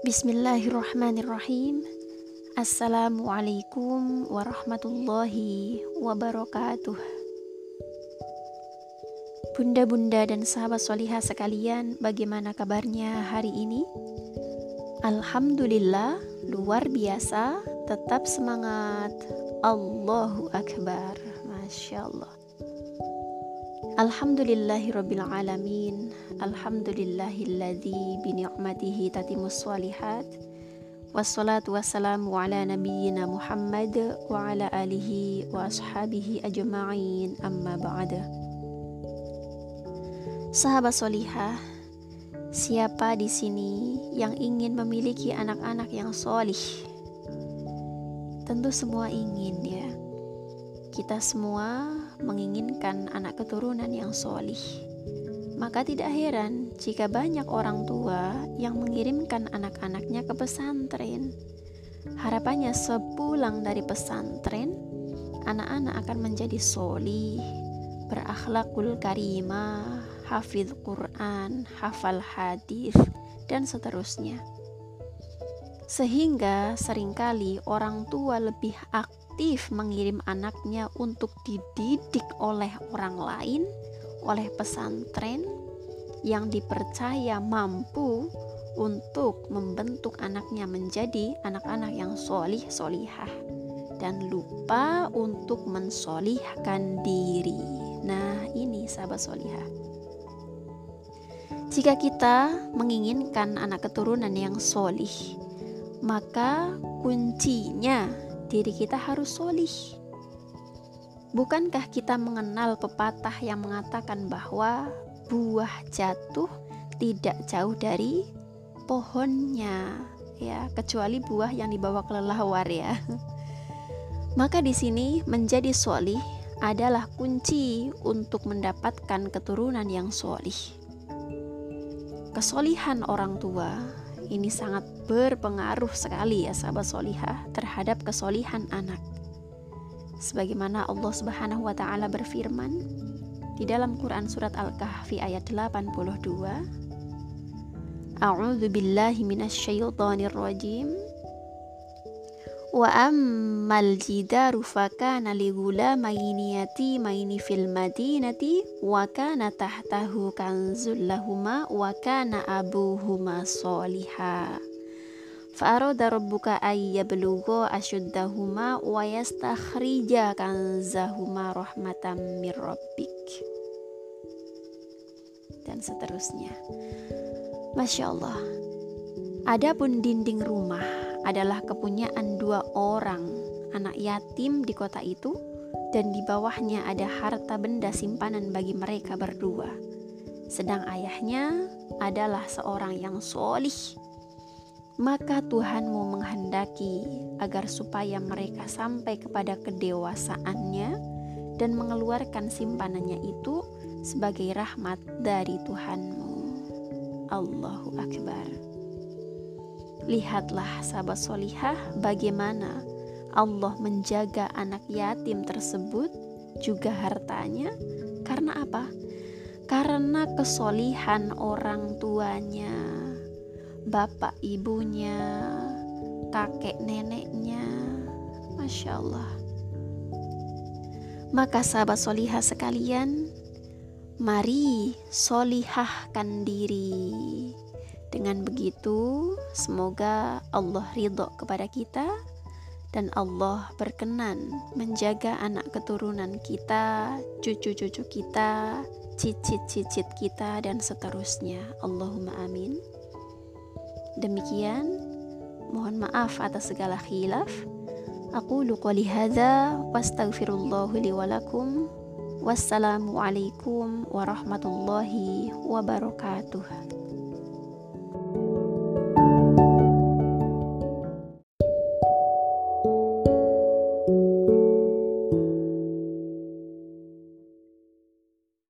Bismillahirrahmanirrahim. Assalamualaikum warahmatullahi wabarakatuh. Bunda-bunda dan sahabat solihah sekalian, bagaimana kabarnya hari ini? Alhamdulillah, luar biasa, tetap semangat. Allahu Akbar, Masya Allah. Alhamdulillahirabbil alamin. Alhamdulillahilladzi bi ni'matihi tatimus shalihat. Wassalatu wassalamu ala nabiyyina Muhammad wa ala alihi wa ashabihi ajma'in amma ba'da. Sahabat solihah, siapa di sini yang ingin memiliki anak-anak yang solih? Tentu semua ingin ya. Kita semua menginginkan anak keturunan yang solih. Maka tidak heran jika banyak orang tua yang mengirimkan anak-anaknya ke pesantren. Harapannya sepulang dari pesantren, anak-anak akan menjadi solih, berakhlakul karimah, hafidh Quran, hafal hadis, dan seterusnya. Sehingga sering kali orang tua lebih aktif mengirim anaknya untuk dididik oleh orang lain, oleh pesantren yang dipercaya mampu untuk membentuk anaknya menjadi anak-anak yang solih solihah dan lupa untuk mensolihkan diri. Nah, ini sahabat solihah. Jika kita menginginkan anak keturunan yang solih, maka kuncinya diri kita harus solih. Bukankah kita mengenal pepatah yang mengatakan bahwa buah jatuh tidak jauh dari pohonnya, ya, kecuali buah yang dibawa kelelawar ya. Maka di sini menjadi solih adalah kunci untuk mendapatkan keturunan yang solih. Kesolihan orang tua ini sangat berpengaruh sekali ya sahabat solihah terhadap kesolihan anak. Sebagaimana Allah Subhanahu wa taala berfirman di dalam Quran surat Al-Kahfi ayat 82 A'udzu billahi minasyaitonir rajim Wa ammal jidaru fakana li gulamaini yatimaini fil madinati wa kana tahtahu kanzul lahuma wa kana abuhuma. Fa'arada rabbuka ay yablugha ashuddahuma wa yastakhrija kanzahuma rahmatan mir rabbik. Dan seterusnya. Masya Allah. Adapun dinding rumah adalah kepunyaan dua orang anak yatim di kota itu dan di bawahnya ada harta benda simpanan bagi mereka berdua. Sedang ayahnya adalah seorang yang solih. Maka Tuhanmu menghendaki agar supaya mereka sampai kepada kedewasaannya dan mengeluarkan simpanannya itu sebagai rahmat dari Tuhanmu. Allahu Akbar. Lihatlah sahabat solihah bagaimana Allah menjaga anak yatim tersebut juga hartanya karena apa? Karena kesolihan orang tuanya, bapak ibunya, kakek neneknya, masya Allah. Maka sahabat solihah sekalian, mari solihahkan diri dengan begitu, semoga Allah ridho kepada kita dan Allah berkenan menjaga anak keturunan kita, cucu-cucu kita, cicit-cicit kita dan seterusnya. Allahumma amin. Demikian, mohon maaf atas segala khilaf. Aku qouli hadza wastaghfirullahu li wa lakum. Wassalamualaikum warahmatullahi wabarakatuh.